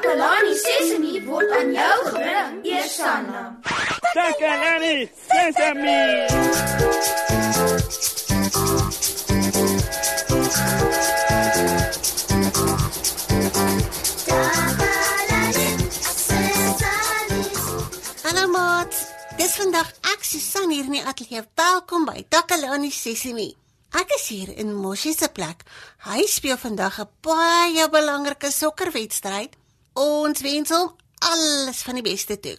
Takalani Sesemi word aan jou gebring, Eersanna. Takalani Sesemi. Hallo maat. Dis vandag ek Susan hier in die ateljee. Welkom by Takalani Sesemi. Ek is hier in Moshi se plek. Hy speel vandag 'n baie belangrike sokkerwedstryd. Ons wens hom alles van die beste toe.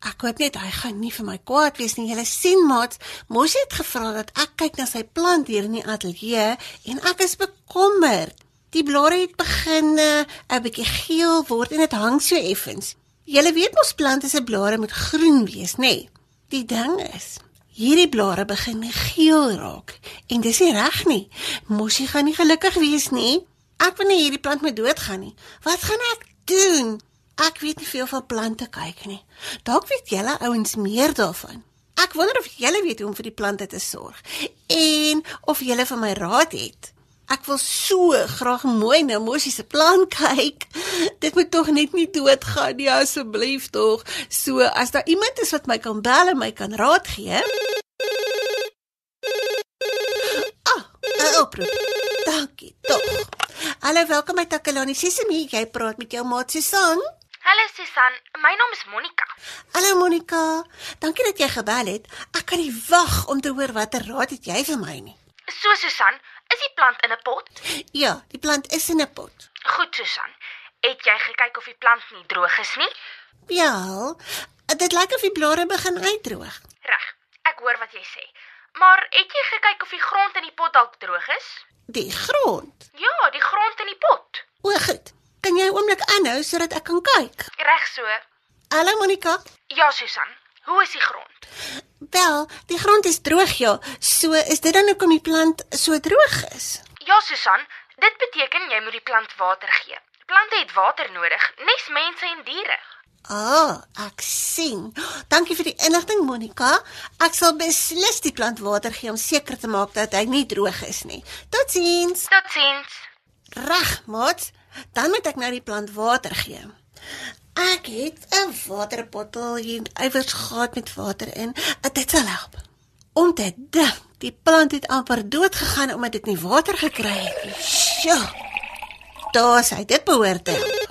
Ek hoop net hy gaan nie vir my kwaad wees nie. Julle sien maat, Moshi het gevra dat ek kyk na sy plant hier in die ateljee en ek is bekommerd. Die blare het begin eh, 'n bietjie geel word en dit hang so effens. Julle weet mos plante se blare moet groen wees, nê? Nee. Die ding is, hierdie blare begin geel raak en dis nie reg nie. Mosie gaan nie gelukkig wees nie. Ek wil nie hierdie plant moet doodgaan nie. Wat gaan ek doen? Ek weet nie veel van plante kyk nie. Dalk weet julle ouens meer daarvan. Ek wonder of julle weet hoe om vir die plante te sorg en of julle vir my raad het. Ek wil so graag mooi na Mosie se plan kyk. Dit moet tog net nie doodgaan nie asseblief tog. So as daar iemand is wat my kan bel en my kan raad gee. Ah, 'n oproep. Dankie tog. Hallo, welkom by Takalani Sesemi. Jy praat met jou maat Susan. Hallo Susan, my naam is Monica. Hallo Monica. Dankie dat jy gebel het. Ek kan nie wag om te hoor watter raad het jy vir my nie. So Susan, is die plant in 'n pot? Ja, die plant is in 'n pot. Goed Susan. Het jy gekyk of die plant nie droog is nie? Ja, dit lyk of die blare begin uitdroog. Reg. Ek hoor wat jy sê. Maar het jy gekyk of die grond in die pot dalk droog is? Die grond. Ja, die grond in die pot. O, goed. Kan jy 'n oomblik aanhou sodat ek kan kyk? Reg so. Hallo Monica. Ja Susan. Hoe is die grond? Wel, die grond is droog ja. So is dit dan hoekom die plant so droog is. Ja Susan, dit beteken jy moet die plant water gee. Plante het water nodig, nes mense en diere. Ah, oh, ek sien. Dankie vir die inligting Monica. Ek sal beslis die plant water gee om seker te maak dat hy nie droog is nie. Totsiens. Totsiens. Reg, maat. Dan moet ek nou die plant water gee. Ek het 'n waterbottel hier iewers gehad met water in. Dit sal help. Om te dink, die plant het amper dood gegaan omdat dit nie water gekry het nie. Sjoe. Daar sê dit behoort te help.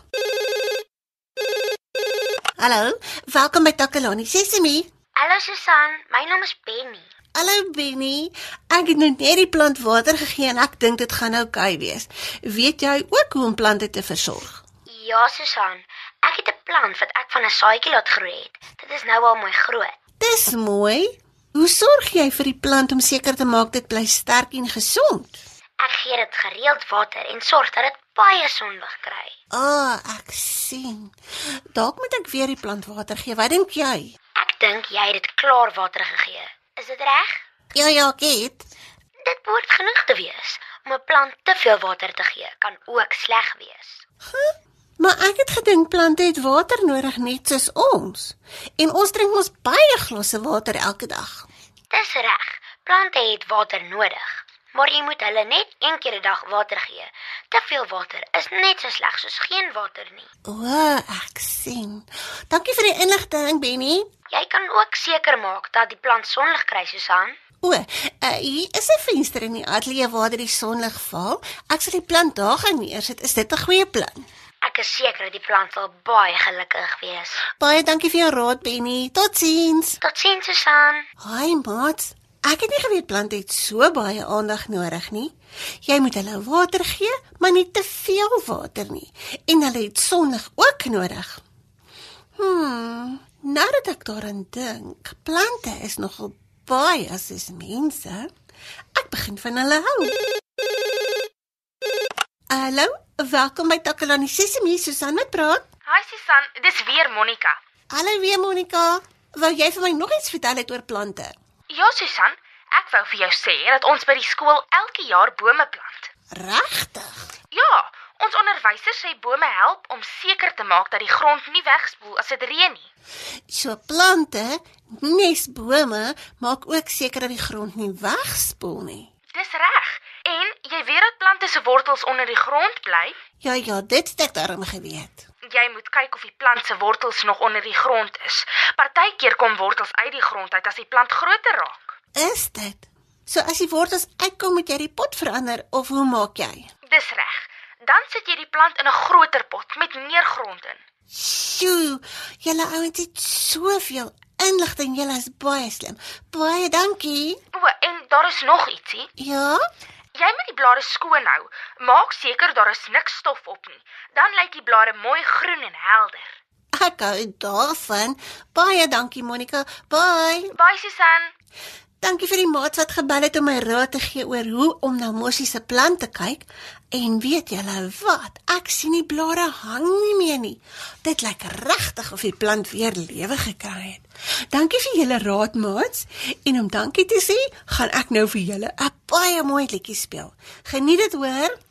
Hallo, welkom by Takalani Sesemi. Hallo Susan, my naam is Benny. Hallo Benny. Ek het nou net die plant water gegee en ek dink dit gaan oukei okay wees. Weet jy ook hoe om plante te versorg? Ja, Susan. Ek het 'n plant wat ek van 'n saadjie laat groei het. Dit is nou al mooi groot. Dis mooi. Hoe sorg jy vir die plant om seker te maak dit bly sterk en gesond? Ek gee dit gereeld water en sorg dat dit baie sonlig kry. Ah, oh, ek sien. Dalk moet ek weer die plant water gee. Wat dink jy? Ek dink jy het dit klaar water gegee. Is dit reg? Ja, ja, kyk. Dit behoort genoeg te wees. Om 'n plant te veel water te gee kan ook sleg wees. Huh? Maar ek het gedink plante het water nodig net soos ons. En ons drink mos baie glasse water elke dag. Dis reg. Plante het water nodig. Maar jy moet hulle net een keer 'n dag water gee. Te veel water is net so sleg soos geen water nie. O, ek sien. Dankie vir die inligting, Benny. Jy kan ook seker maak dat die plant sonlig kry, Susan. O, uh, hier is 'n venster in die ateljee waar die sonlig val. Ek sal die plant daar gaan neersit. Is dit 'n goeie plan? Ek is seker die plant sal baie gelukkig wees. Baie dankie vir jou raad, Benny. Totsiens. Totsiens, Susan. Haai, maat. Ek het nie geweet plante het so baie aandag nodig nie. Jy moet hulle water gee, maar nie te veel water nie. En hulle het sonlig ook nodig. Hmm, nou dat ek daaraan dink, plante is nogal baie as mense. Ek begin van hulle hou. Hallo, welkom by Takalani Sesemi, Susan met praat. Hi Susan, dis weer Monica. Hallo weer Monica. Wou jy vir my nog iets vertel oor plante? Ja Susan, ek wou vir jou sê dat ons by die skool elke jaar bome plant. Regtig? Ja, ons onderwysers sê bome help om seker te maak dat die grond nie wegspoel as dit reën nie. So plante, nes bome, maak ook seker dat die grond nie wegspoel nie. Dis reg. En jy weet dat plante se wortels onder die grond bly? Ja, ja, dit het ek daarom geweet. Jy moet kyk of die plant se wortels nog onder die grond is. Partykeer kom wortels uit die grond uit as die plant groter raak. Is dit? So as die wortels uitkom, moet jy die pot verander of hoe maak jy? Dis reg. Dan sit jy die plant in 'n groter pot met meer grond in. Sjoe, julle ouens het soveel inligting. Julle is baie slim. Baie dankie. O, en daar is nog ietsie. Ja? Jy moet die blare skoon hou. Maak seker daar is niks stof op nie. Dan lyk die blare mooi groen en helder. Ek hou daarvan. Baie dankie Monica. Bye. Bye Susan. Dankie vir die maats wat gebel het om my raad te gee oor hoe om na Moshi se plant te kyk. En weet julle wat? Ek sien die blare hang nie meer nie. Dit lyk regtig of die plant weer lewe gekry het. Dankie vir julle raad, maats. En om dankie te sê, gaan ek nou vir julle 'n baie mooi liedjie speel. Geniet dit, hoor.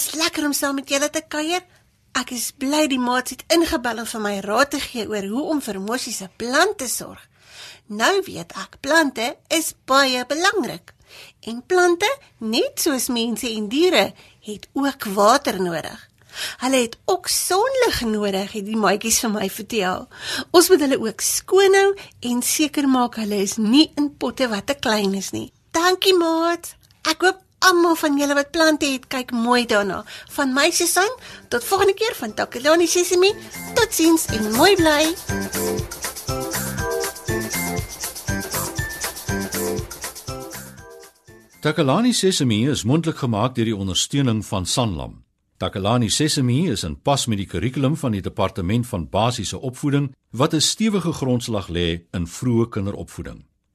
Was lekker om saam met julle te kuier. Ek is bly die maats het ingebel om vir my raad te gee oor hoe om vir Moshi se plant te sorg. Nou weet ek plante is baie belangrik. En plante, net soos mense en diere, het ook water nodig. Hulle het ook sonlig nodig, het die maatjies vir my vertel. Ons moet hulle ook skoon hou en seker maak hulle is nie in potte wat te klein is nie. Dankie, maat. Ek hoop almal van julle wat plante het, kyk mooi daarna. Van my Susan, tot volgende keer van Takalani Sesimi. Totsiens en mooi bly. Takalani Sesemi is mondelik gemaak deur die ondersteuning van Sanlam. Takalani Sesemi is in pas met die kurrikulum van die Departement van Basiese Opvoeding wat 'n stewige grondslag lê in vroeë kinderopvoeding.